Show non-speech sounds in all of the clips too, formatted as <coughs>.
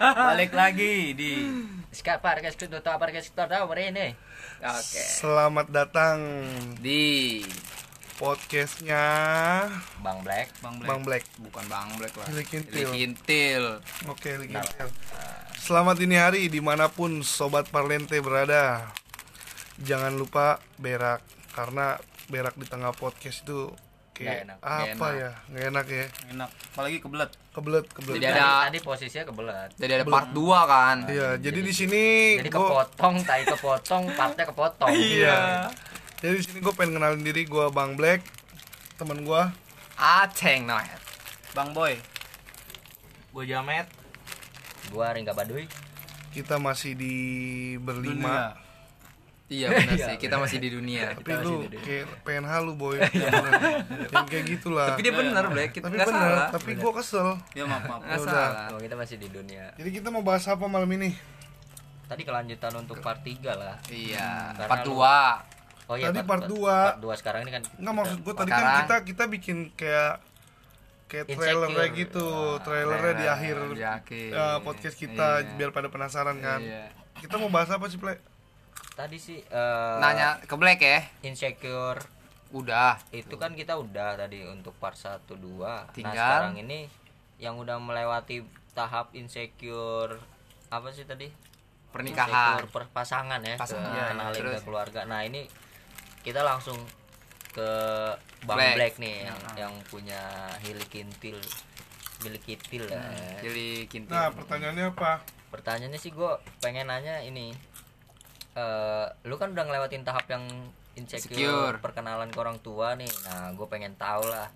Balik lagi di Skapar guys, kita tahu apa guys, kita tahu hari ini. Oke. Selamat datang Di podcastnya Bang Black. Bang Black. Bang Black. Bukan Bang Black lah. Hilik Intil. Hilik Intil. Oke, Liki. Selamat dini hari di mana pun sobat Parlente berada. Jangan lupa berak karena berak di tengah podcast itu kayak Nggak enak. apa Nggak enak. ya? Nggak enak ya. enak apalagi kebelet Kebelet, kebelet. Jadi Tadi, ada- tadi posisinya kebelet. Jadi ada part 2 kan. Iya, jadi di sini Jadi gua- kepotong, tai kepotong, partnya kepotong. Iya. Jadi di sini gue pengen kenalin diri gue Bang Black, teman gue. Aceng no. bang boy Gue Jamet. Gua Ringga Baduy. Kita masih di berlima. dunia Iya <laughs> benar Iya, sih, kita masih di dunia. Tapi lu kayak pengen halu boy. <laughs> Yang kayak gitulah. Tapi dia benar, Black. Kita Tapi bener, salah. tapi gue kesel. ya maaf maaf Nggak Ya udah. salah. Oh, kita masih di dunia. Jadi kita mau bahas apa malam ini? Tadi kelanjutan untuk part 3 lah. Iya, Karena part lu- 2. Oh iya, Tadi part dua. Part 2 sekarang ini kan. Enggak maksud gue tadi Sekarang- kan kita kita bikin kayak kayak trailernya Insecure. gitu, Ah, trailernya di akhir di akhir. eh, podcast kita Iya. biar pada penasaran kan. Iya. Kita mau bahas apa sih, Play? Tadi sih eh, Nanya ke Black ya. insecure Udah. itu kan kita udah tadi untuk part 1 2. Tinggal. Nah, sekarang ini yang udah melewati tahap insecure apa sih tadi? Pernikahan. Insecure perpasangan ya, Pasangan. ke Iya, kenalin terus? ke keluarga. Nah, ini kita langsung ke Bang Black. Black, nih yang yang punya hilikintil hilikitil lah. ya. Jadi kintil. Nah, pertanyaannya apa? Pertanyaannya sih gue pengen nanya ini eh lu kan udah ngelewatin tahap yang insecure Insecure. perkenalan ke orang tua nih. Nah gue pengen tahu lah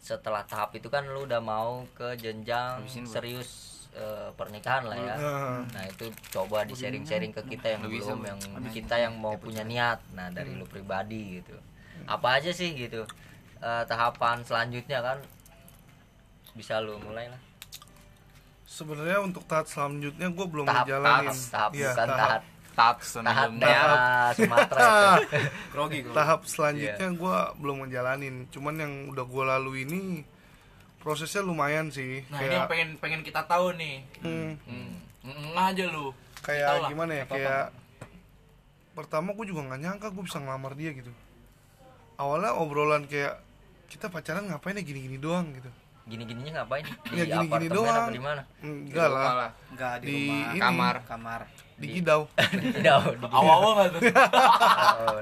setelah tahap itu kan lu udah mau ke jenjang Habisin, serius eh, pernikahan lah ya. Nah, itu coba di sharing sharing ke kita yang Lu bisa, belum yang kita yang mau punya niat. nah dari lu pribadi gitu. Apa aja sih gitu eh, tahapan selanjutnya kan bisa lu mulai lah. Sebenarnya untuk tahap selanjutnya gue belum tahap ngejalanin. tahap tahap Iya, bukan tahap tahap tahap sebelumnya. Sumatera <laughs> grogi tahap selanjutnya Iya. gue belum ngejalanin cuman yang udah gue lalui ini prosesnya lumayan sih Nah ini yang kayak pengen pengen kita tahu nih. hmm, Hmm. Nggak aja lu. kayak gimana ya kayak pertama gue juga nggak nyangka gue bisa ngelamar dia gitu awalnya obrolan kayak kita pacaran ngapain ya gini-gini doang gitu gini-gininya ngapain? Ya, di gini-gini apartemen doang. apa di mana? Enggak lah. Malah. enggak di, di rumah. ini. Kamar. kamar. Di tidak <laughs> di Awal-awal nggak tuh?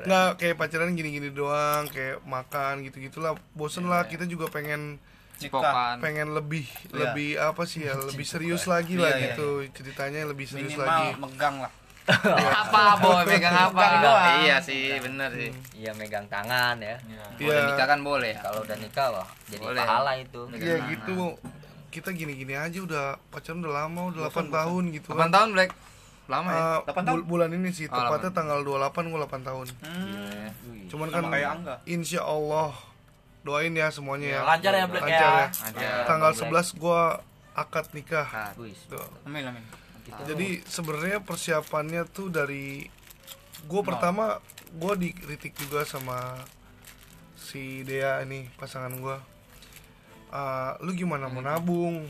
Nggak kayak pacaran gini-gini doang kayak makan gitu gitulah bosen lah kita juga pengen Cipokan. pengen lebih Iya. lebih apa sih ya lebih serius lagi lah Iya, iya, gitu. ceritanya lebih serius minimal lagi. megang lah <laughs> apa boy megang apa? Doang. iya sih bener sih. Iya megang tangan ya. Boleh Iya. nikah kan boleh kalau udah nikah wah jadi Boleh. pahala itu. Iya gitu. Kita gini-gini aja udah pacaran udah lama udah 8 tahun gitu 8 tahun Black. Lama ya? Delapan bul- bulan ini sih Oh, tepatnya tanggal 28 gue 8 tahun. Hmm. Wih. cuman Sama kan kayak Angga. insya Allah doain ya semuanya ya. Lancar ya Black Lancar ya. ya. Tanggal Bang 11 gue akad nikah. Wih, Tuh. amin amin jadi sebenarnya persiapannya tuh dari gue pertama gue dikritik juga sama si Dea ini pasangan gue Ah, lu gimana mau nabung?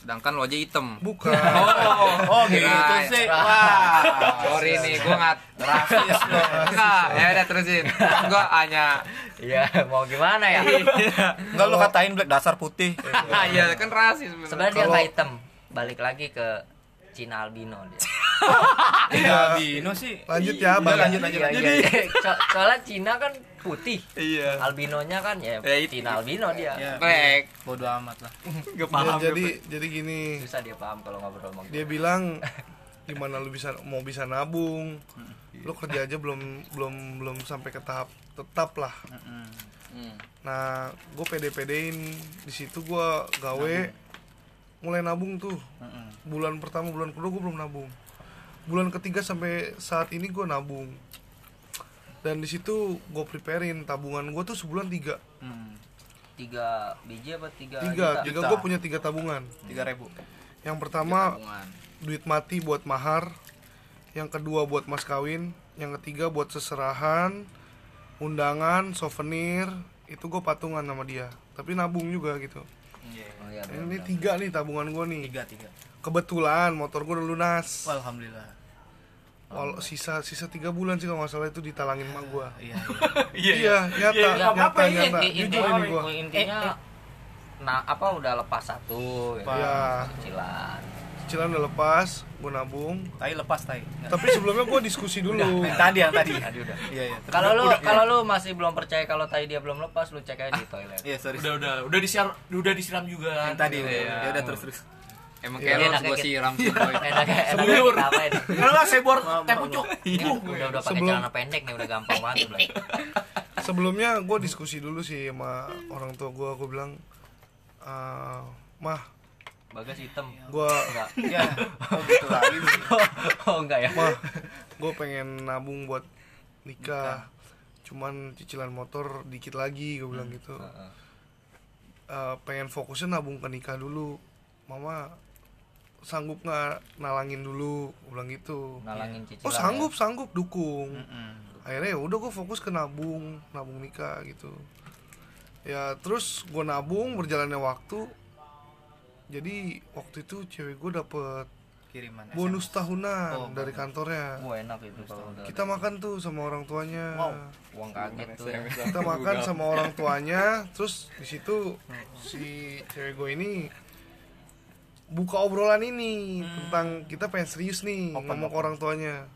Sedangkan lo aja hitam. Bukan. <laughs> Oh gitu Kirain. sih. wah. sorry nih gua nggak rasis lo Enggak, ya udah terusin. Gua hanya iya mau gimana ya? Enggak lu katain black dasar putih. <laughs> Iya kan rasis sebenarnya dia nggak hitam. Balik lagi ke Cina albino dia. <laughs> Ya Bino sih. Lanjut ya bang. lanjut lanjut. Iya, lanjut iya, iya. So- soalnya Cina kan putih. Iya. Albinonya kan ya Ya. Cina albino dia. Ya, Black bodo amat lah. Gak Ya, jadi jadi gini. Susah dia paham kalau ngobrol sama gue. dia bilang <laughs> gimana lu bisa mau bisa nabung? Lu kerja aja belum belum belum sampai ke tahap tetap lah. Mm-mm. Hmm. nah gue pede pedein di situ gue gawe mulai nabung tuh. Bulan pertama bulan kedua gue belum nabung. Bulan ketiga sampai saat ini gue nabung. Dan di situ gue preparein tabungan gue tuh sebulan tiga. Hmm. tiga biji apa tiga tiga juta? tiga Juta. gue punya tiga tabungan. Tiga ribu. Yang pertama Tabungan. duit mati buat mahar. Yang kedua buat mas kawin. Yang ketiga buat seserahan undangan souvenir. Itu gue patungan sama dia. Tapi nabung juga gitu Iya. oh iya ini benar. tiga nih tabungan gue nih Tiga tiga. kebetulan motor gue udah lunas Wah, Alhamdulillah. Walau sisa sisa tiga bulan sih kalau nggak salah itu ditalangin emak gue Iya. iya nyata iya, nggak nyata apa-apa, iya, nyata Inti- jujur intinya ini gue intinya nah apa udah lepas satu gitu. Iya. cicilan cicilan udah lepas gue nabung Tai lepas tai. Tapi sebelumnya gue diskusi dulu Yang tadi yang tadi. tadi udah Iya iya. kalau lu Udah, kalau lu masih belum percaya kalau tadi dia belum lepas lu cek aja di toilet Iya, sorry. Udah udah udah disiram udah disiram juga. Yang tadi Iya. udah. Ya udah terus terus. Emang Iya, kayak lo harus enaknya gue gitu. siram sih boy enaknya enaknya Sebelur. ngapain Kalau nggak sebor teh pucuk. Udah udah pakai celana pendek nih udah gampang banget sebelumnya gue diskusi dulu sih sama orang tua gue gue bilang "Eh, mah bagas hitam. Gue enggak. <laughs> Ya. Oh, gitu lagi. <laughs> oh enggak ya? Mah gue pengen nabung buat nikah. Cuman cicilan motor dikit lagi gue bilang gitu. Heeh. Eh, pengen fokusnya nabung ke nikah dulu. Mama sanggup nggak nalangin dulu? Gue bilang gitu. Nalangin cicilan oh sanggup sanggup dukung. Mm-mm. akhirnya ya udah gue fokus ke nabung nabung nikah gitu. Ya terus gue nabung berjalannya waktu jadi waktu itu cewek gue dapet Kiriman. bonus SMS. tahunan Oh, dari bonus. kantornya ya. Wah enak itu kalau udah kita makan tuh sama orang tuanya Wow. uang kaget tuh ya. kita makan sama orang tuanya terus di situ si cewek gue ini buka obrolan ini tentang kita pengen serius nih Open, ngomong ke orang tuanya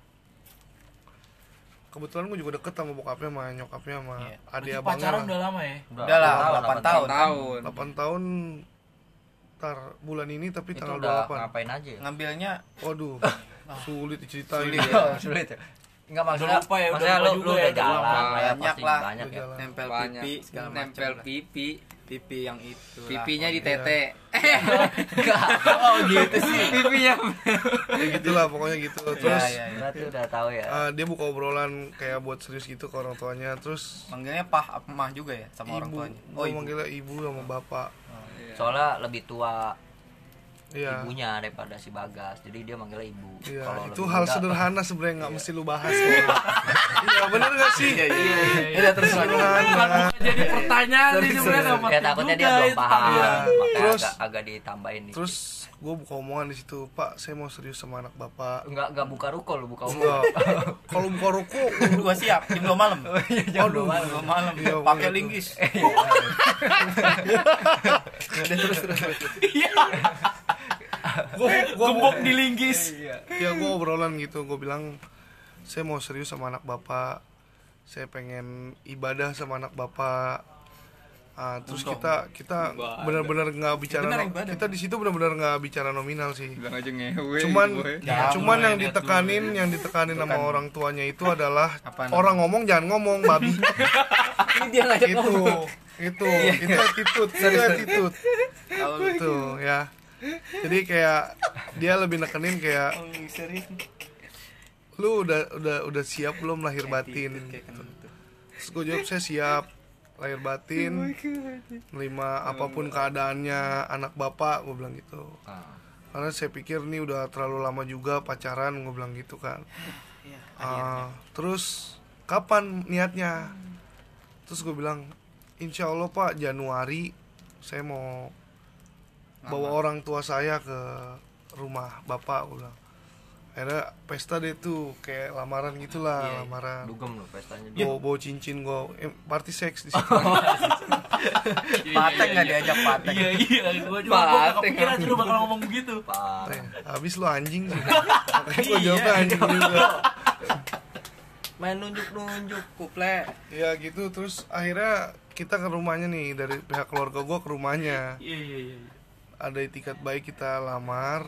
kebetulan gue juga deket sama bokapnya sama nyokapnya sama Iya. adik abangnya pacaran udah lama ya. Udah lah, delapan 8 tahun. tahun 8 tahun tar bulan ini tapi itu tanggal udah 28 ngapain aja ya? Ngambilnya waduh <laughs> sulit diceritain Sulit. ya. <laughs> sulit ya Enggak maksudnya, lupa ya, udah maksudnya lupa lu, juga lu ya, udah udah jalan ya, Banyak lah. banyak ya. Udah nempel banyak pipi segala macam. nempel lah. pipi Pipi yang itu. pipinya di Iya. tete <laughs> Oh, gitu sih. pipinya ya gitulah pokoknya gitu terus Iya, iya, iya. Berarti udah tahu ya. eh, dia buka obrolan kayak buat serius gitu ke orang tuanya terus Manggilnya pah apa mah juga ya sama orang ibu tuanya. gue Oh, ibu. manggilnya ibu sama bapak Soalnya lebih tua iya ibunya daripada si Bagas. Jadi dia manggilnya ibu. Iya, Kalau itu hal muda- sederhana sebenarnya nggak mesti lu bahas kok. Iya, bener gak sih? Iya, iya, iya. Iya, terus Sederhana. Jadi pertanyaan sih sebenarnya nggak Ya takutnya dia belum paham. Iya. Makanya Terus- agak agak ditambahin nih. Terus gue buka omongan di situ, Pak, saya mau serius sama anak bapak. enggak enggak buka ruko lu buka. Enggak. Kalau buka ruko, <laughs> gua siap jam 2 malam. Jam dua malam. 2 malam Iya, pakai gitu. <laughs> gue <laughs> Gembok di linggis. ya gue obrolan gitu, gue bilang saya mau serius sama anak bapak. Saya pengen ibadah sama anak bapak. Ah, terus kita kita benar-benar nggak bicara benar no- kita di situ benar-benar nggak bicara nominal sih. aja ngewe cuman boy. Ya, cuman yang ditekanin yang ditekanin sama orang tuanya itu adalah Apaan? orang ngomong jangan ngomong babi. <laughs> Ini dia ngajak itu. itu. Itu attitude. Itu attitude. Kalau itu ya jadi kayak dia lebih nekenin kayak lu udah udah udah siap belum lahir batin? terus gue jawab saya siap lahir batin nerima apa pun keadaannya anak bapak gue bilang gitu. Ah. karena saya pikir ini udah terlalu lama juga pacaran gue bilang gitu kan. Iya, Ah, terus kapan niatnya? Terus gue bilang insya Allah pak Januari saya mau bawa orang tua saya ke rumah bapak gue bilang akhirnya pesta deh tuh kayak lamaran gitulah Iya, iya. lamaran Dugem lu pestanya. bawa bawa cincin gue eh, party seks di situ <laughs> Patek nggak diajak patek. Iya iya, gua juga gua kepikiran lu bakal ngomong begitu. Pak. Eh, habis lu anjing sih <laughs> makanya gue jawabnya anjing juga Main nunjuk-nunjuk kuple. ya gitu terus akhirnya kita ke rumahnya nih dari pihak keluarga gue ke rumahnya Iya iya iya. Ada itikat baik kita lamar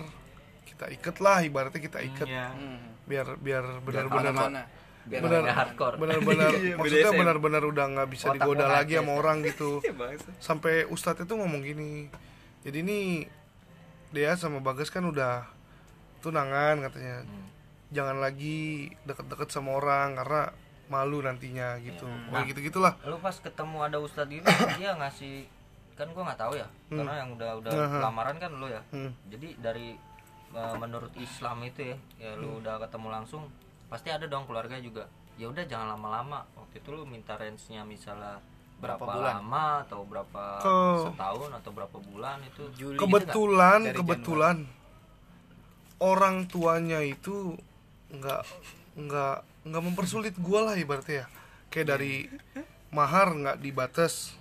kita iket lah ibaratnya kita iket Iya. Hmm. biar biar Biar benar-benar. Biar benar hardcore. benar-benar <laughs> Iya, maksudnya benar-benar udah nggak bisa Otak digoda lagi sama ya. orang gitu <laughs> Iya, sampai ustadz itu ngomong gini jadi ini dia sama bagas kan udah tunangan katanya Hmm. jangan lagi deket-deket sama orang karena malu nantinya gitu Nah. Pokoknya gitu gitulah Lu pas ketemu ada ustadz gitu <coughs> dia ngasih kan gua nggak tahu ya karena yang udah udah Aha. lamaran kan lu ya. Hmm. Jadi dari uh, menurut Islam itu ya, ya lu udah ketemu langsung pasti ada dong keluarga juga ya udah jangan lama-lama waktu itu lu minta range-nya misalnya berapa, Berapa bulan? lama atau berapa Ke- setahun atau berapa bulan itu Juli kebetulan Dari kebetulan orang tuanya itu nggak nggak nggak mempersulit gua lah ibaratnya ya kayak dari mahar nggak dibatas Hmm.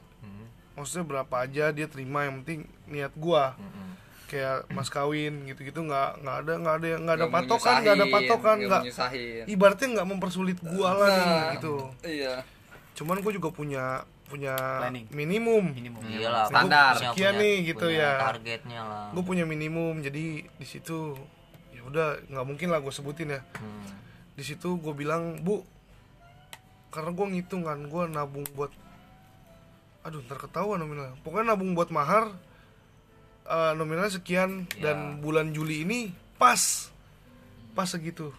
Maksudnya berapa aja dia terima yang penting niat gua Mm-mm. kayak mas kawin gitu-gitu nggak nggak ada nggak ada nggak ada patokan nggak ada patokan nggak ibaratnya nggak mempersulit gua lah nih Nah, gitu Iya. cuman gua juga punya punya Planning. minimum minimum iyalah Standar. punya- Sekian punya- nih, gitu punya ya. targetnya lah gue punya minimum jadi di situ ya udah nggak mungkin lah gue sebutin ya Hmm. di situ gue bilang bu karena gue ngitung kan gue nabung buat aduh ntar ketahuan nominal pokoknya nabung buat mahar eh, nominalnya sekian Ya. dan bulan Juli ini pas pas segitu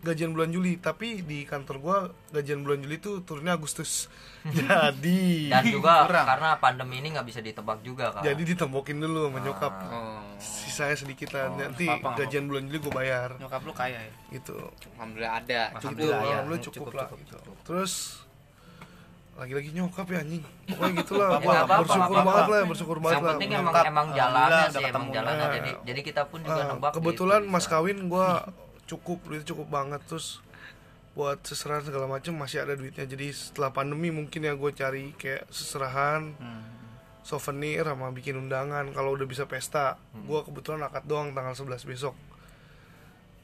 gajian bulan Juli tapi di kantor gue gajian bulan Juli itu turunnya Agustus <laughs> jadi dan juga <laughs> Kurang. karena pandemi ini nggak bisa ditebak juga kan jadi ditembokin dulu sama nyokap Oh. sisanya sedikit lah nanti nggak gajian bulan Juli gue bayar nyokap lu kaya ya gitu Alhamdulillah ada. gitu Alhamdulillah, ya. alhamdulillah cukup, Cukup, lah cukup, gitu. cukup. terus lagi-lagi nyokap ya anjing. Pokoknya gitulah. Ya, nggak apa-apa, bersyukur nggak banget apa-apa. lah bersyukur banget yang lah. penting emang emang jalannya sih emang jalannya. Nah. jadi jadi kita pun juga Nah, nebak kebetulan gitu, mas bisa. kawin gua cukup duit cukup banget. Terus buat seserahan segala macam masih ada duitnya. Jadi setelah pandemi mungkin ya gue cari kayak seserahan Hmm. souvenir sama bikin undangan. Kalau udah bisa pesta Hmm. gua kebetulan akad doang tanggal 11 besok.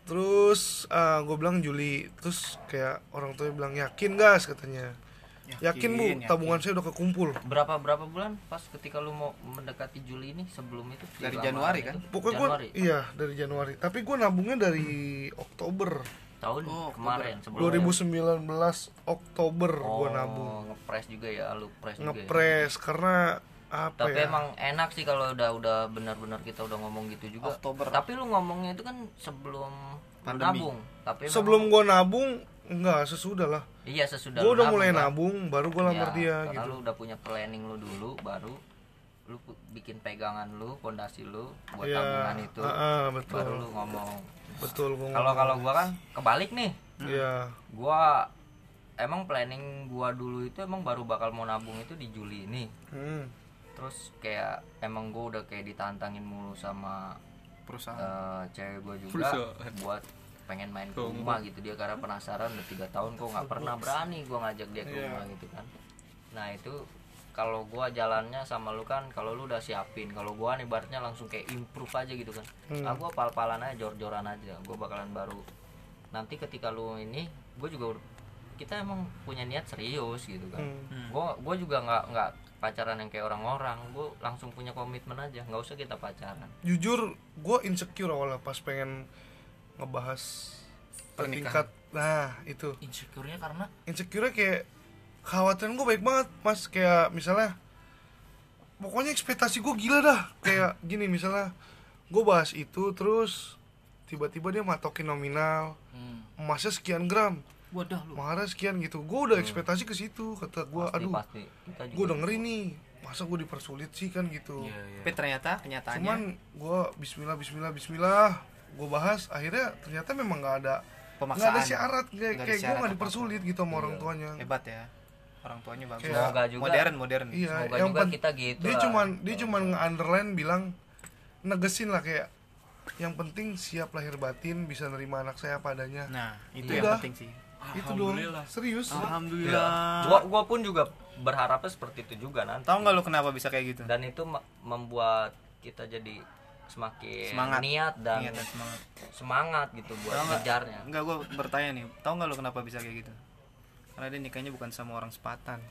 Terus gue bilang Juli. Terus kayak orang tuanya bilang yakin gas? katanya yakin, bu. Yakin, tabungan saya udah kekumpul. Berapa berapa bulan pas ketika lu mau mendekati Juli ini sebelum itu? Dari Januari itu? kan? pokoknya gue Januari. iya dari Januari. Tapi gue nabungnya dari Oktober. Tahun Oh, kemarin sebelum 2019 Oktober oh, gue nabung. ngepres juga ya lu press juga ya. ngepres karena apa tapi ya? emang enak sih kalau udah udah benar-benar kita udah ngomong gitu juga. Oktober. tapi lu ngomongnya itu kan sebelum lu Pandemi. nabung. Tapi sebelum gue nabung enggak sesudah lah. Iya sesudah gue udah mulai kan. nabung baru gue lamar Iya, dia karena gitu. lu udah punya planning lu dulu baru lu bikin pegangan lu pondasi lu buat Iya, tabungan itu. ah, ah, betul. Baru lu ngomong. Betul gue kalau kalau gua kan kebalik nih. Iya. Gua emang planning gua dulu itu emang baru bakal mau nabung itu di Juli ini. Hmm. terus kayak emang gua udah kayak ditantangin mulu sama perusahaan. eh, cewek gua juga buat pengen main ke rumah gitu dia karena penasaran udah tiga tahun kok nggak pernah berani gua ngajak dia ke Iya. rumah gitu kan. Nah itu kalau gua jalannya sama lu kan kalau lu udah siapin kalau gua nih ibaratnya langsung kayak improve aja gitu kan. Hmm. ah gua pal-palan aja jor-joran aja gua bakalan baru. Nanti ketika lu ini gua juga kita emang punya niat serius gitu kan. Hmm. gua gua juga nggak nggak pacaran yang kayak orang-orang gua langsung punya komitmen aja nggak usah kita pacaran. Jujur gue insecure awalnya pas pengen ngebahas tingkat nah itu. Insecure-nya karena? Insecure kayak khawatiran gue baik banget mas. Kayak misalnya pokoknya ekspektasi gue gila dah. Kayak <laughs> gini misalnya gue bahas itu terus tiba-tiba dia matokin nominal. Hmm. emasnya sekian gram. Wadah lu. Maharnya sekian gitu. Gue udah ekspektasi ke situ kata gue aduh pasti. Gue udah ngeri nih. Masa gue dipersulit sih kan gitu. Iya, iya. tapi ternyata kenyataannya cuman gue Bismillah Bismillah Bismillah gue bahas akhirnya ternyata memang nggak ada nggak pemaksaan. ada syarat kayak, kayak gue nggak apa-apa. dipersulit gitu sama orang tuanya. hebat ya. Orang tuanya bagus. Kayak- Semoga juga. modern modern. Iya Semoga yang juga pen- kita gitu dia lah. cuman dia cuman nge-underline bilang negesin lah kayak yang penting siap lahir batin bisa nerima anak saya padanya nah itu Udah. yang penting sih. Itu doang. Alhamdulillah. serius? Alhamdulillah. Gua gua pun juga berharapnya seperti itu juga nanti tahu nggak lu kenapa bisa kayak gitu? Dan itu me- membuat kita jadi semakin Semangat. niat dan Niat dan semangat. semangat gitu buat nggak? ngejarnya Enggak, gue bertanya nih, tahu nggak lu kenapa bisa kayak gitu? Karena dia nikahnya bukan sama orang sepatan.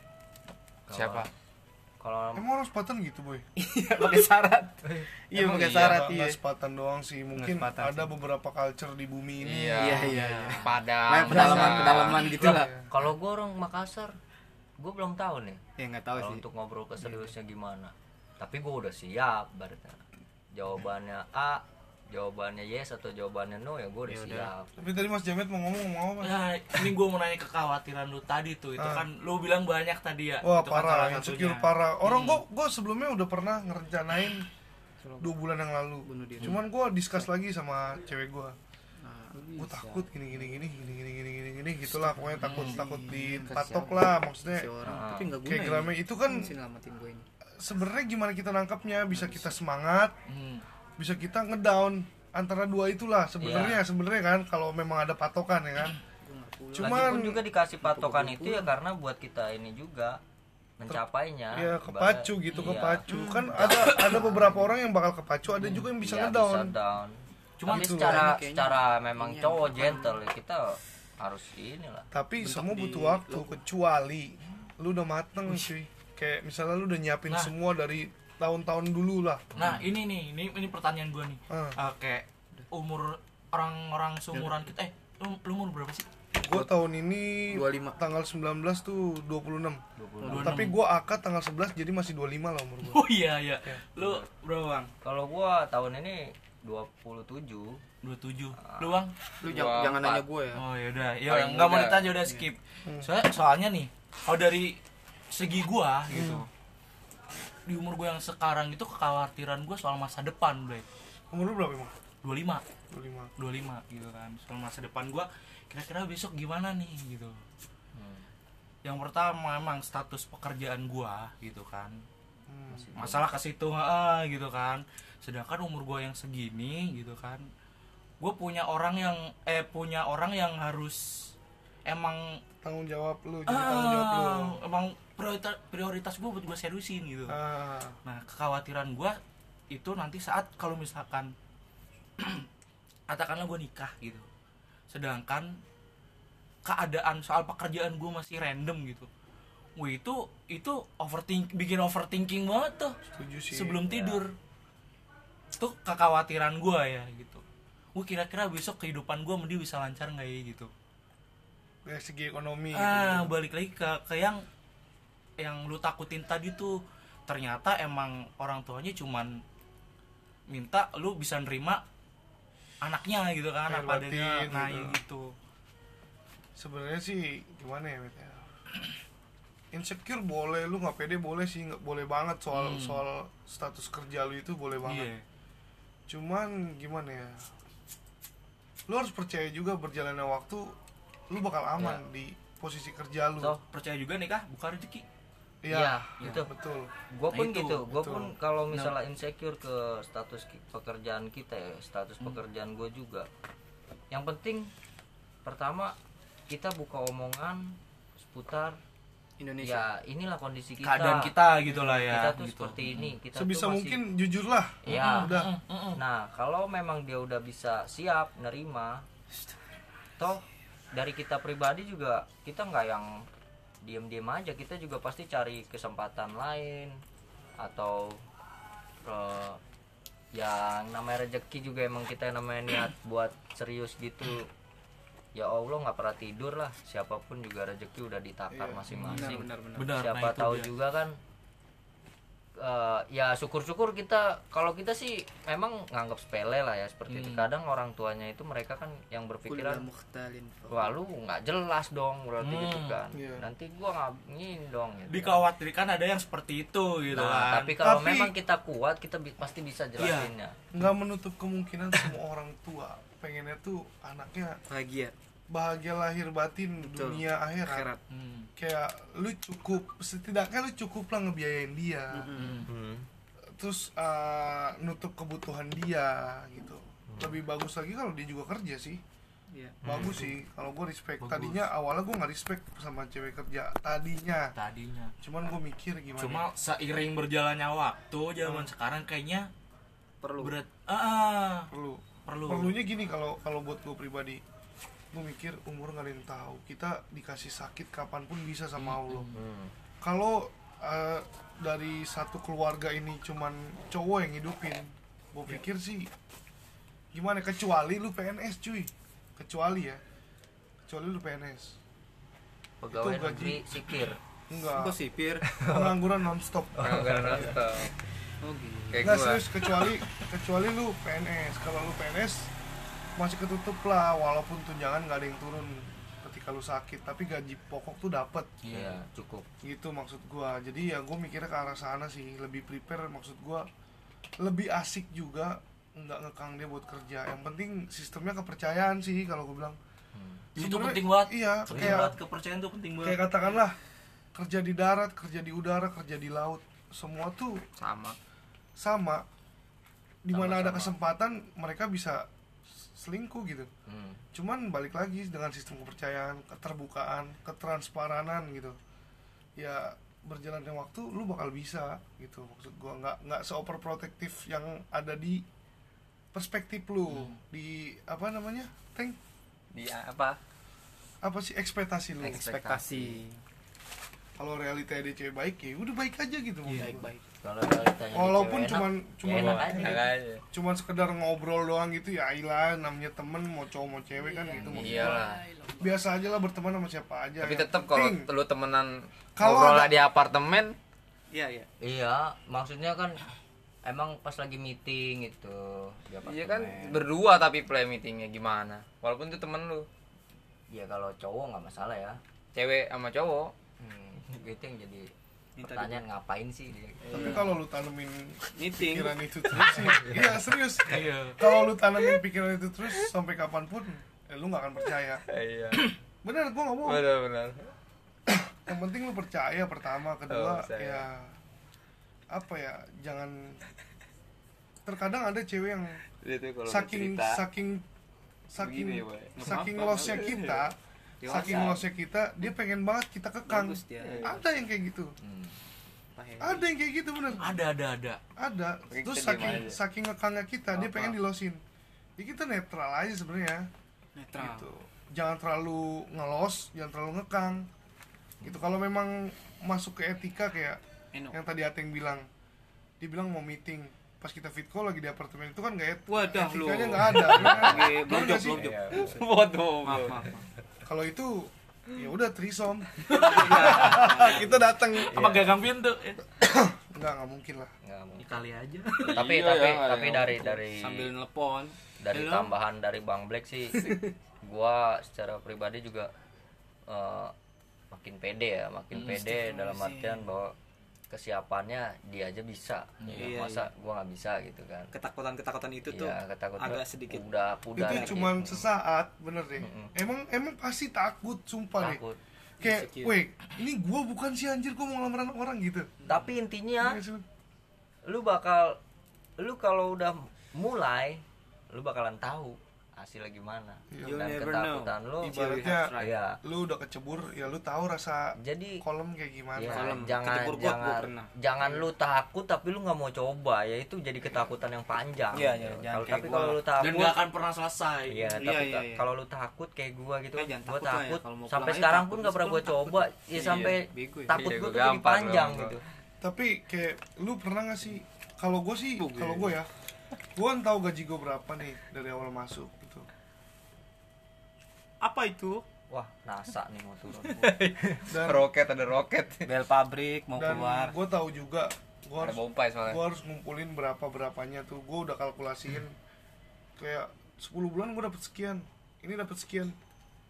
Siapa? kalau emang orang sepatan gitu boy <laughs> Iya, pakai syarat. iya, pakai iya, syarat iya. sepatan doang sih mungkin sepatan ada beberapa culture di bumi ini Iya, Iya, iya, iya. Padang. Kayak pedalaman pedalaman gitu lah. kalau gua orang Makassar gua belum tahu nih Ya nggak tahu sih. untuk ngobrol ke seriusnya gimana tapi gua udah siap berarti jawabannya A jawabannya yes atau jawabannya no ya gua udah siap tapi tadi Mas Jamet mau ngomong mau apa Nah, ini gue mau nanya kekhawatiran lu tadi tuh. Itu Ah. kan lu bilang banyak tadi ya. Wah Itu kan parah, salah insecure satunya. parah. Orang Hmm. gua gua sebelumnya udah pernah ngerencanain dua bulan yang lalu. Cuman gua discuss lagi sama cewek gua. Nah, Gua takut gini gini gini gini gini gini gini gini. ini gitulah pokoknya takut takut dipatok lah maksudnya Ah. tapi nggak guna kayak ini. Gramet itu kan sih sebenarnya gimana kita nangkapnya bisa kita semangat Hmm. bisa kita ngedown antara dua itulah sebenarnya Iya. sebenarnya kan kalau memang ada patokan ya kan Cuman- Lagipun juga dikasih patokan itu ya karena buat kita ini juga mencapainya ya kepacu gitu iya. kepacu kan ada ada beberapa orang yang bakal kepacu ada juga yang bisa Iya, ngedown down. Cuman Tapi itu secara. Kayaknya secara memang cowok gentle ya, kita harus inilah. tapi Bentuk semua butuh waktu kecuali lu udah mateng cuy kayak misalnya lu udah nyiapin Nah. semua dari tahun-tahun dulu lah Nah ini nih, ini ini pertanyaan gue nih. Ah. Eh, kayak umur orang-orang seumuran kita, eh lu, lu umur berapa sih? gue tahun ini 25. tanggal 19 tuh 26 26. tapi gue akad tanggal 11 jadi masih 25 lah umur gue Oh iya iya. Lu berapa bang? Kalau gua tahun ini 27. 27 Lu bang? lu jangan, jangan nanya gue ya Oh yaudah, ya Paling nggak mau muda. ditanya udah skip. Soalnya, soalnya nih, kalau dari segi gua gitu, di umur gua yang sekarang itu kekhawatiran gua soal masa depan, Bre. umur lu berapa emang 25 25 25 gitu kan. Soal masa depan gua kira-kira besok gimana nih gitu. Hmm. yang pertama memang status pekerjaan gua gitu kan. Hmm. masalah ke situ ah, gitu kan. Sedangkan umur gua yang segini gitu kan gue punya orang yang eh punya orang yang harus emang tanggung jawab lu jadi tanggung jawab lu. emang prioritas prioritas gue buat gue seriusin gitu. Ah. Nah kekhawatiran gue itu nanti saat kalau misalkan <clears throat> katakanlah gue nikah gitu. Sedangkan keadaan soal pekerjaan gue masih random gitu. Wih itu itu overthink bikin overthinking banget tuh setuju sih sebelum tidur. Tuh kekhawatiran gue ya gitu. Gue kira-kira besok kehidupan gue mending bisa lancar nggak ya gitu. Dari segi ekonomi ah gitu, balik lagi ke ke yang yang lu takutin tadi tuh ternyata emang orang tuanya cuman minta lu bisa nerima anaknya gitu kan Kayak apa adanya nah gitu. gitu. Sebenarnya sih gimana ya Met, ya? Insecure boleh lu nggak pede boleh sih nggak boleh banget soal Hmm. soal status kerja lu itu boleh banget. Iya. Cuman gimana ya? Lu harus percaya juga berjalannya waktu lu bakal aman di posisi kerja lu. So, percaya juga nih kah? Buka rezeki Iya, iya itu. betul Gue pun Nah, itu, gitu, gue betul. pun kalau misalnya insecure ke status pekerjaan kita ya, status pekerjaan gue juga. Yang penting pertama kita buka omongan seputar Indonesia ya inilah kondisi kita. keadaan kita gitu lah ya Kita tuh gitu. seperti ini, kita sebisa tuh masih mungkin jujur lah ya. udah Mm, mm, mm. Nah, kalau memang dia udah bisa siap nerima, toh dari kita pribadi juga kita nggak yang diem-diem aja, kita juga pasti cari kesempatan lain atau eh, yang namanya rezeki juga emang kita namanya niat buat serius gitu. Ya Allah nggak pernah tidur lah, siapa pun juga rezeki udah ditakar Iya, benar masing-masing benar benar benar siapa nah tahu dia. juga kan eh, ya syukur-syukur kita kalau kita sih memang nganggap sepele lah ya seperti itu Hmm. kadang orang tuanya itu mereka kan yang berpikiran mukhtalin wah lu nggak jelas dong berarti Hmm, gitu kan iya. nanti gua ngabingin dong gitu. dikhawatirkan ada yang seperti itu gitu nah, kan tapi kalau Tapi- memang kita kuat kita bi- pasti bisa Iya. jelasinnya nggak menutup kemungkinan semua orang tua pengennya tuh anaknya bahagia bahagia lahir batin Betul. dunia akhirat. Akhirat. Hmm. kayak lu cukup setidaknya lu cukup lah ngebiayain dia. Hmm. Hmm. terus uh, nutup kebutuhan dia gitu. Lebih bagus lagi kalau dia juga kerja sih. Iya. bagus sih kalau gue respect. Bagus. tadinya awalnya gue nggak respect sama cewek kerja tadinya. Tadinya. Cuman gue mikir gimana. Cuma seiring berjalannya waktu zaman sekarang kayaknya perlu. berat. Ah perlu. Perlu. Perlunya gini kalau kalau buat gue pribadi gue mikir umur nggak ada yang tahu. Kita dikasih sakit kapan pun bisa sama Allah. Hmm. kalau uh, dari satu keluarga ini cuman cowok yang hidupin gue pikir sih gimana? Kecuali lu PNS cuy. Kecuali ya. Kecuali lu PNS pegawai Itu gaji. negeri sikir enggak. Kok sipir? Pengangguran nonstop. Pengangguran nonstop. oh gitu. Kayak gua. serius kecuali kecuali lu PNS kalau lu PNS masih ketutup lah walaupun tunjangan nggak ada yang turun ketika lu sakit tapi gaji pokok tuh dapat iya cukup. Gitu maksud gua. Jadi ya gua mikirnya ke arah sana sih lebih prepare maksud gua lebih asik juga nggak ngekang dia buat kerja. Yang penting sistemnya kepercayaan sih kalau gua bilang. Itu Sebenarnya- penting banget. iya penting kayak banget kepercayaan tuh penting banget. kayak katakanlah kerja di darat kerja di udara kerja di laut semua tuh sama. sama. Di mana ada Sama-sama. kesempatan mereka bisa selingkuh gitu. Hmm. cuman balik lagi dengan sistem kepercayaan keterbukaan ketransparanan gitu. Ya berjalannya waktu lu bakal bisa gitu. Maksud gua nggak nggak seoverprotective yang ada di perspektif lu di apa namanya tank? Di apa? Apa sih ekspektasi lu? Ekspektasi kalau realita dia cewek baik ya udah baik aja gitu maksud baik baik kalau walaupun enak, cuman ya cuman enak aja. Enak aja. cuman sekedar ngobrol doang gitu ya ilah namanya temen mau cowok mau cewek kan gitu maksud gua. iyalah biasa aja lah berteman sama siapa aja tapi Yang tetap kalau lu temenan Kalau ngobrol ada- di apartemen iya iya. iya maksudnya kan emang pas lagi meeting itu di iya kan berdua tapi play meetingnya gimana? Walaupun itu temen lu. Ya kalau cowok nggak masalah ya. Cewek sama cowok? Hmm, <laughs> itu yang jadi Minta pertanyaan ngapain sih dia? Tapi kalau lu tanemin meeting. pikiran itu terus sih <laughs> iya serius. Iya. Kalau lu tanemin pikiran itu terus sampai kapan pun eh, lu nggak akan percaya. Iya. <clears throat> Bener gua nggak mau. Benar benar <clears throat> yang penting lu percaya pertama kedua Oh, percaya. ya apa ya jangan terkadang ada cewek yang saking cerita. saking saking Begini saking lossnya kita Dewasa. saking lossnya kita dia pengen banget kita kekang bagus dia ada yang kayak gitu hmm. Ada yang kayak gitu bener ada ada ada ada terus saking aja. saking ngekangnya kita dia Apa? pengen dilosin ya kita netral aja sebenarnya netral gitu jangan terlalu ngelos jangan terlalu ngekang gitu kalau memang masuk ke etika kayak Eno. yang tadi Ateng bilang dia bilang mau meeting pas kita fit call lagi di apartemen itu kan nggak et Wadah, etikanya nggak ada. Iya. <laughs> bodoh maaf bodoh. maaf, maaf. Kalau itu ya udah trisom <laughs> kita datang apa gagang pintu? Nggak nggak mungkin lah. Nggak mungkin. kali aja. Tapi Iya, tapi ya, tapi ya, dari ya. dari sambil nelpon. dari Halo? tambahan dari Bang Black sih <laughs> gua secara pribadi juga eh, makin pede ya makin Hmm, pede dalam artian bahwa kesiapannya dia aja bisa. Ya, Iya, masa gua nggak bisa gitu kan. Ketakutan ketakutan itu tuh Iya, ketakutan agak sedikit. udah pudar itu gitu. cuman sesaat bener deh. Mm-mm. emang emang pasti takut sumpah deh. Takut. Kayak Insecure. weh ini gua bukan si anjir gua mau ngelamar anak orang gitu. Tapi intinya Iya lu bakal lu kalau udah mulai lu bakalan tahu hasilnya gimana? You dan never ketakutan lu Ibaratnya ya lu udah kecebur ya lu tahu rasa jadi kolam kayak gimana. ya, Kolam, jangan kecebur got gua jangan jangan lu takut tapi lu nggak mau coba. Ya itu jadi ketakutan yang panjang. Iya, iya, jangan kalau kayak tapi kalau lu dan takut nggak akan pernah selesai. Iya, Iya, tapi iya, ka- iya. kalau lu takut kayak gua gitu, Eh, jangan gua takut ya, takut. sampai sekarang takut, pun nggak pernah gua coba, ya Iya, sampai bego ya. takut Iya, gua tuh jadi panjang gitu. tapi kayak lu pernah gak sih kalau gue sih kalau gue ya gue tahu gaji gue berapa nih dari awal masuk gitu. Apa itu? Wah, NASA nih mau turun. <laughs> dan roket ada roket. Bel pabrik mau dan keluar. gue tahu juga gue harus gue soalnya? harus ngumpulin berapa berapanya tuh. Gue udah kalkulasiin kayak 10 bulan gue dapet sekian ini dapet sekian.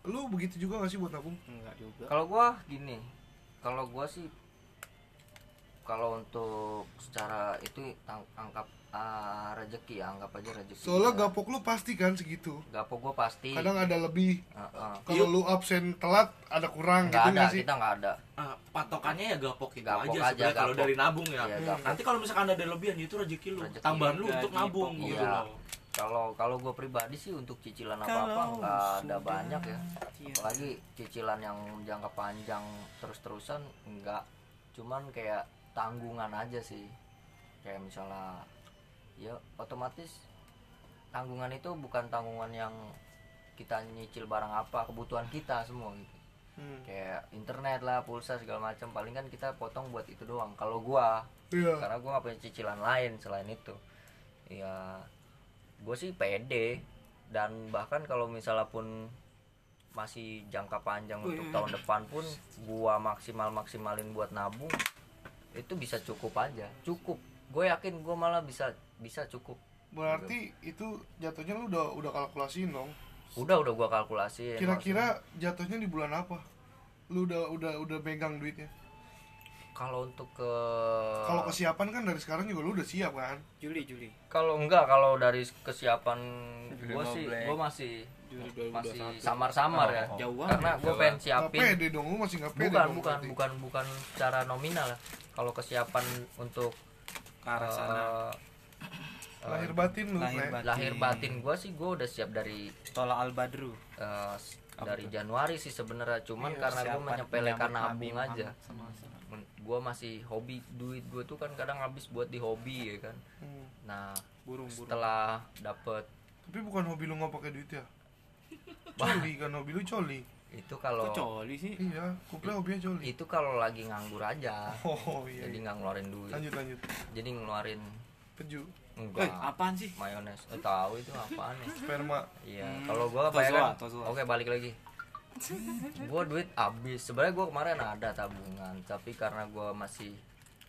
Lu begitu juga gak sih buat nabung? Enggak juga. Kalau gua gini, kalau gua sih kalau untuk secara itu ang- anggap ah, rezeki ya, anggap aja rezeki. soalnya Ya. gapok lu pasti kan segitu Gapok gua pasti. kadang ada lebih Heeh. kalau lu absen telat ada kurang nggak gitu ada, gak sih kita nggak ada. Ah, patokannya ya gapok itu Gapok aja aja, kalau dari nabung ya. Iya, Hmm. gapok. Nanti kalau misalkan ada lebihan itu rezeki lu, Rezeki. tambahan lu untuk nabung gitu Iya. loh. Kalau kalau gua pribadi sih untuk cicilan apa apa nggak ada banyak ya. Iya. Apalagi cicilan yang jangka panjang terus-terusan enggak. Cuman kayak tanggungan aja sih. Kayak misalnya ya otomatis tanggungan itu bukan tanggungan yang kita nyicil barang apa kebutuhan kita semua gitu. Hmm. kayak internet lah pulsa segala macam. Paling kan kita potong buat itu doang. Kalau gua iya. karena gua nggak punya cicilan lain selain itu. Ya gue sih pede. Dan bahkan kalau misalnya pun masih jangka panjang untuk tahun depan pun gua maksimal maksimalin buat nabung itu bisa cukup aja. Cukup gue yakin gua malah bisa bisa cukup. Berarti itu jatuhnya lu udah udah kalkulasiin dong? Udah udah gua kalkulasi kira-kira jatuhnya di bulan apa? Lu udah udah udah pegang duitnya? Kalau untuk ke Kalau kesiapan kan dari sekarang juga lu udah siap kan? Juli Juli. Kalau enggak kalau dari kesiapan gue sih gue masih Juli masih 2021 samar-samar ya. Oh, jauh banget. karena gue pengen siapin pede dong, lu masih nggak pede bukan dong bukan berarti. bukan bukan secara nominal ya. Kalau kesiapan untuk ke arah sana eh, eh, Lahir batin lu, lahir batin. lahir batin gue sih gue udah siap dari Tola Al Badru eh, s- dari Januari sih sebenarnya cuman Iya, karena gue menyepelekan nabung aja gue masih hobi duit gue tuh kan kadang habis buat di hobi ya kan Hmm. nah burung burung setelah dapet Tapi bukan hobi lu nggak pakai duit ya? <laughs> Coli kan hobi lu coli. Itu kalau coli sih Iya, kuple hobinya coli. itu kalau lagi nganggur aja Oh iya. jadi iya. nggak ngeluarin duit Lanjut lanjut. jadi ngeluarin Peju, eh enggak apaan sih mayones eh, tahu itu apaan ya sperma. iya Hmm, kalau gua apa ya kan oke balik lagi gua duit habis sebenarnya gua kemarin ada tabungan tapi karena gua masih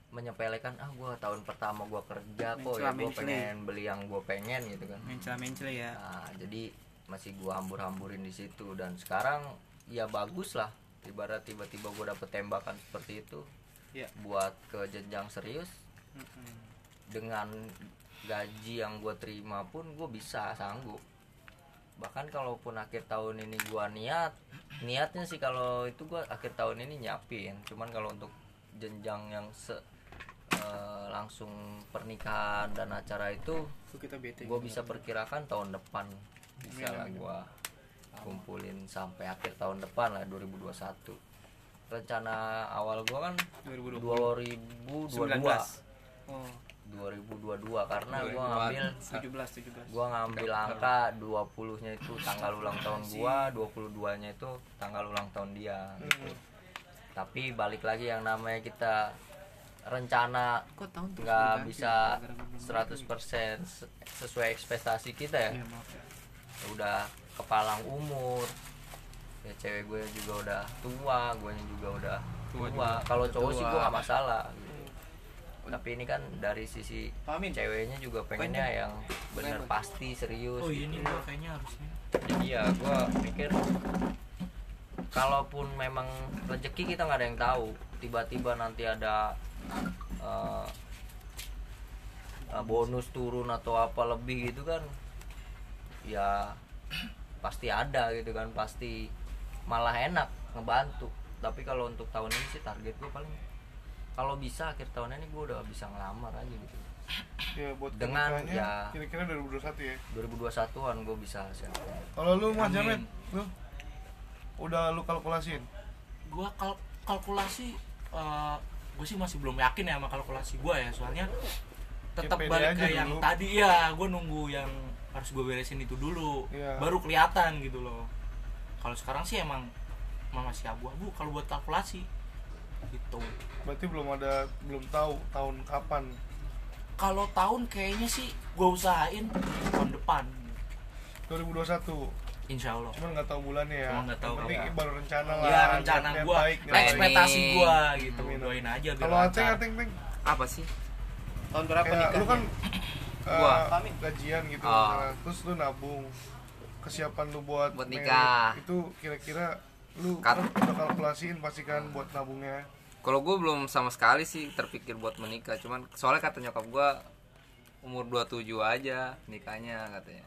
menyepelekan ah gua tahun pertama gua kerja kok ya gua Mencela-mencela. pengen beli yang gua pengen gitu kan mencela mencela ya Nah, jadi masih gua hambur-hamburin di situ dan sekarang ya bagus lah. Ibarat tiba-tiba gua dapet tembakan seperti itu Iya. buat ke jenjang serius Mm-mm. dengan gaji yang gua terima pun gua bisa sanggup. Bahkan kalaupun akhir tahun ini gua niat, niatnya sih kalau itu gua akhir tahun ini nyiapin. Cuman kalau untuk jenjang yang se eh, langsung pernikahan dan acara itu Itu gue bisa perkirakan tahun depan bisa lah gue kumpulin sampai akhir tahun depan lah 2021 rencana awal gue kan 2020 2022 oh. 2022 karena gue 2022. ngambil 17 17 gue ngambil angka 20 nya itu tanggal ulang tahun gue 22 nya itu tanggal ulang tahun dia gitu. tapi balik lagi yang namanya kita rencana nggak bisa Gara-gara belum 100% se- sesuai ekspektasi kita ya. Iya, maaf ya. Udah kepalang umur. Ya cewek gue juga udah tua gue juga udah Tua tua, kalau cowok sih Tua. gue nggak masalah gitu. tapi ini kan dari sisi Amin. ceweknya juga pengennya yang bener pasti serius oh iya nih gua kayaknya harusnya. Jadi ya gue pikir kalaupun memang rezeki kita nggak ada yang tahu tiba-tiba nanti ada eh, bonus turun atau apa lebih gitu kan ya pasti ada gitu kan pasti malah enak ngebantu tapi kalau untuk tahun ini sih target gue paling kalau bisa akhir tahun ini gue udah bisa ngelamar aja gitu Ya buat Dengan, ya. kira-kira 2021 ya. 2021an gue bisa siapin Kalau lu Mas. Jamet, lu udah lu kalkulasin. gua kal- kalkulasi gue sih masih belum yakin ya sama kalkulasi gua ya soalnya tetap pede balik ke yang dulu. tadi ya gue nunggu yang harus gue beresin itu dulu Iya. baru kelihatan gitu loh kalau sekarang sih emang emang masih abu-abu kalau buat kalkulasi gitu Berarti belum ada belum tahu tahun kapan. kalau tahun kayaknya sih gue usahain tahun depan 2021. insya Allah Cuman nggak tahu bulannya ya. Cuma nggak tahu penting ya. baru rencana lah. ya rencana gue baik, baik. ekspektasi gue gitu Amin. doain aja biar Kalau. Ateng, Teng, apa sih tahun berapa kayak nikahnya lu kan <clears throat> eh, Gua. Amin. gajian gitu, Oh. misalnya. terus lu nabung. Kesiapan lu buat Buat nikah. Itu kira-kira lu Kat- kan udah kalkulasiin pasti kan buat nabungnya. kalau gue belum sama sekali sih terpikir buat menikah cuman soalnya kata nyokap gue umur 27 aja nikahnya katanya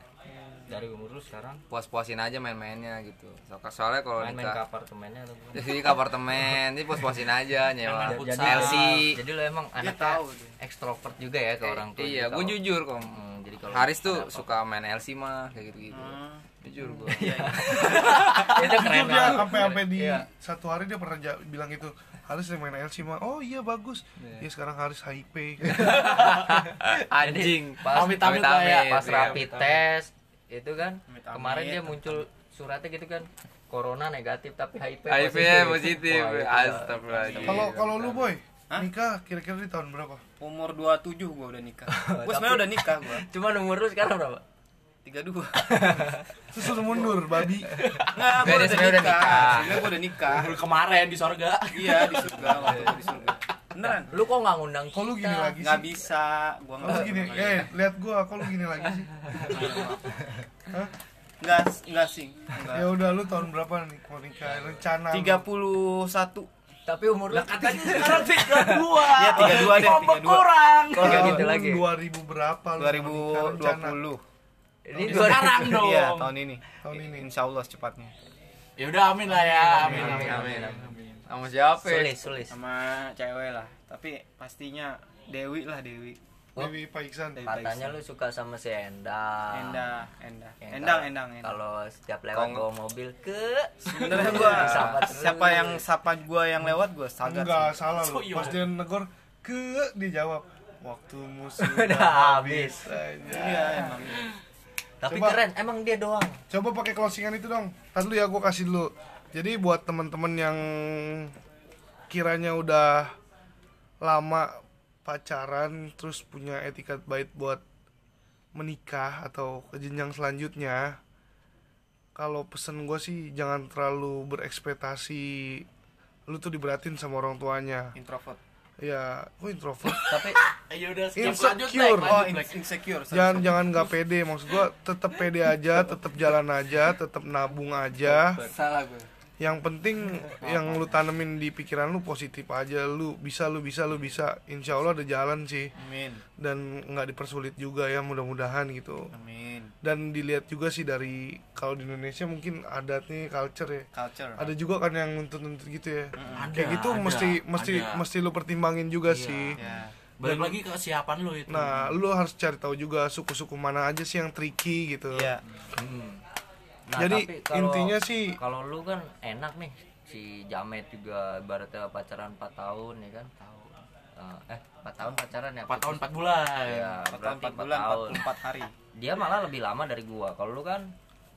dari umur lu sekarang puas-puasin aja main-mainnya gitu So- soalnya kalau main-main ke nikah apartemennya atau gimana? jadi ke apartemen ini puas-puasin aja nyewa Main futsal. jadi LC jadi lo emang anaknya tahu ekstrovert juga ya ke orang tua iya Jadi gue jujur kok Hmm, jadi kalau Haris tuh apa-apa. suka main LC mah kayak gitu-gitu Hmm. jujur gue itu <laughs> keren Jujur dia banget. sampai sampai di Iya. satu hari dia pernah bilang itu Haris yang main LC mah oh iya bagus Iya. ya sekarang Haris hype <laughs> anjing pas ya. pas iya. rapid test itu kan Amit-amit. kemarin dia muncul suratnya gitu kan corona negatif tapi HIV HIV-nya positif. Wah, itu Astagfirullahaladzim. kalau kalau lu boy Hah? nikah kira-kira di tahun berapa umur 27 gua udah nikah <laughs> gua sebenarnya udah nikah gua Cuman umur lu sekarang berapa? 32 terus lu mundur babi Enggak, gua Beda udah nikah. Sebenarnya gua udah nikah. Baru kemarin di sorga Iya, di surga waktu di surga. Beneran. Lu kok nggak ngundang kok lu gini lagi Nggak sih bisa, gua kok lu gini nggak. eh lihat gua kok lu gini lagi sih Hah? Enggak, enggak sih. ya udah lu tahun berapa nih mau nikah rencana lu? 31 Tapi umur lu Lah katanya sekarang tiga dua. Iya, 32 deh, Ngomong 32. kurang. Kalau gitu lagi. 2000 berapa lu menikah rencana? 2020 Ini Sekarang <laughs> dong. iya tahun ini Tahun ini. insya Allah secepatnya Ya udah amin lah ya. Amin amin amin amin. sama siapa sulis sulis. sama cewek lah tapi pastinya Dewi lah Dewi Dewi Pak Iksan. Katanya lu suka sama si Endang. Endah Endah Yang Endang kalau- Endang Endang Kalau setiap lewat Kong- bawa mobil ke sebenarnya gua siapa yang sapa gua yang lewat gua sagat Enggak, sih. salah lu. So, iya. Pas dia negor ke dijawab waktumu sudah <laughs> Udah habis. iya emang Tapi Coba. keren, emang dia doang. Coba pakai closingan itu dong. Tadi dulu ya gue kasih dulu. Jadi buat teman-teman yang kiranya udah lama pacaran terus punya etikat baik buat menikah atau ke jenjang selanjutnya. Kalau pesen gue sih jangan terlalu berekspektasi lu tuh diberatin sama orang tuanya. introvert Ya, gue introvert. <laughs> Tapi <laughs> Ya udah skip Insecure. Oh, oh insecure sorry, jangan sorry. jangan nggak pede maksud gua tetap pede aja tetap jalan aja tetap nabung aja salah gue yang penting <laughs> yang lu tanemin di pikiran lu positif aja. Lu bisa lu bisa lu bisa. Insya Allah ada jalan sih. Amin. Dan nggak dipersulit juga ya mudah-mudahan gitu. Amin. Dan dilihat juga sih dari kalau di Indonesia mungkin adatnya culture ya. Culture. Ada juga kan yang nuntut-nuntut gitu ya. Ada, kayak gitu ada, mesti mesti ada. mesti lu pertimbangin juga Iya. sih. ya Balik lagi ke kesiapan lu itu. nah lu harus cari tahu juga suku-suku mana aja sih yang tricky gitu. Iya Nah, Jadi, tapi kalau- intinya sih- kalau lu kan enak nih si Jamet juga ibaratnya pacaran 4 tahun ya kan? Tahu eh 4 tahun pacaran ya? 4 tahun 4 bulan. ya, 4 tahun berarti 4 4 bulan tahun. 44 hari. Dia malah lebih lama dari gua. Kalau lu kan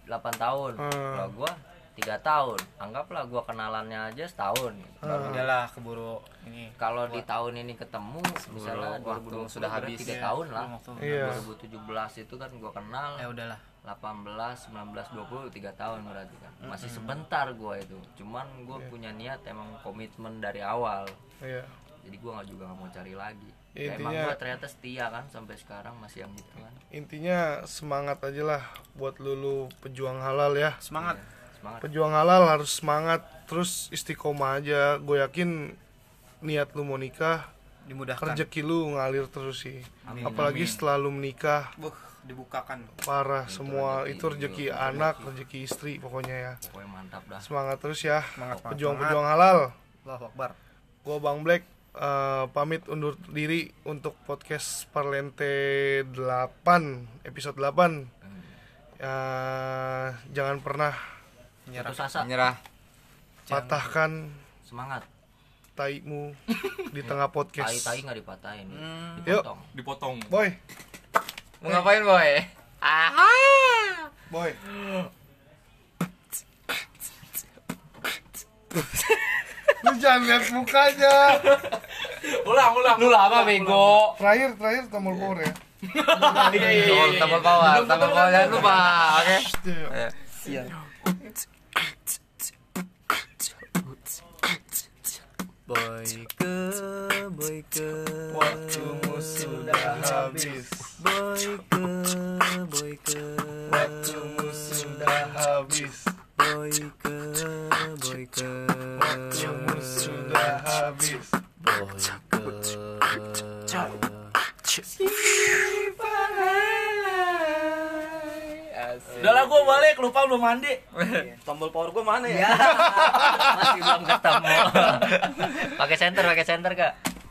8 tahun. Hmm. kalau gua tiga tahun. Anggaplah gua kenalannya aja setahun. Hmm. udahlah keburu ini kalau di tahun ini ketemu misalnya waktu 2020 sudah habis. tiga Iya, tahun lah. Iya. 2017 itu kan gua kenal. Ya udahlah 18, 19, 20, 3 tahun berarti kan. Masih sebentar gua itu. Cuman gua Iya. punya niat emang komitmen dari awal. Iya. Jadi gua nggak juga nggak mau cari lagi. Ya, Ya, Emang intinya- gua ternyata setia kan Sampai sekarang masih yang gitu kan. Intinya semangat aja lah buat lulu pejuang halal ya. Semangat. Semangat. Pejuang halal harus semangat terus istiqomah aja. Gue yakin niat lu mau nikah dimudahkan. rezeki lu ngalir terus sih. Amin, apalagi amin. setelah lu menikah. Buh, dibukakan. Parah semua. rezeki itu rezeki anak rezeki istri pokoknya ya. Pokoknya mantap dah. Semangat terus ya. Semangat, semangat, pejuang-pejuang halal. Allahu Akbar. Gue bang Black eh, pamit undur diri untuk podcast Parlente 8 episode 8 ya jangan pernah asa. Menyerah. Patahkan Semangat. taimu di tengah podcast. Tai-tai nggak dipatahin Hmm. Yuk. Dipotong Dipotong. boy mau ngapain boy? Boy. Lu jangan lihat mukanya. Ulang, ulang. lu lama bego. terakhir terakhir tombol power ya. Tombol tombol bawah tombol bawah jangan lupa oke? Iya. Ayo. Boyke, boyke. Waktumu sudah habis Boyke, boyke. Waktumu sudah habis. Boyke, boyke. Waktumu sudah habis. Udah lah gua balik, lupa belum mandi. tombol power gua mana ya? <laughs> Masih belum ketemu. <laughs> Pakai center, pakai center kak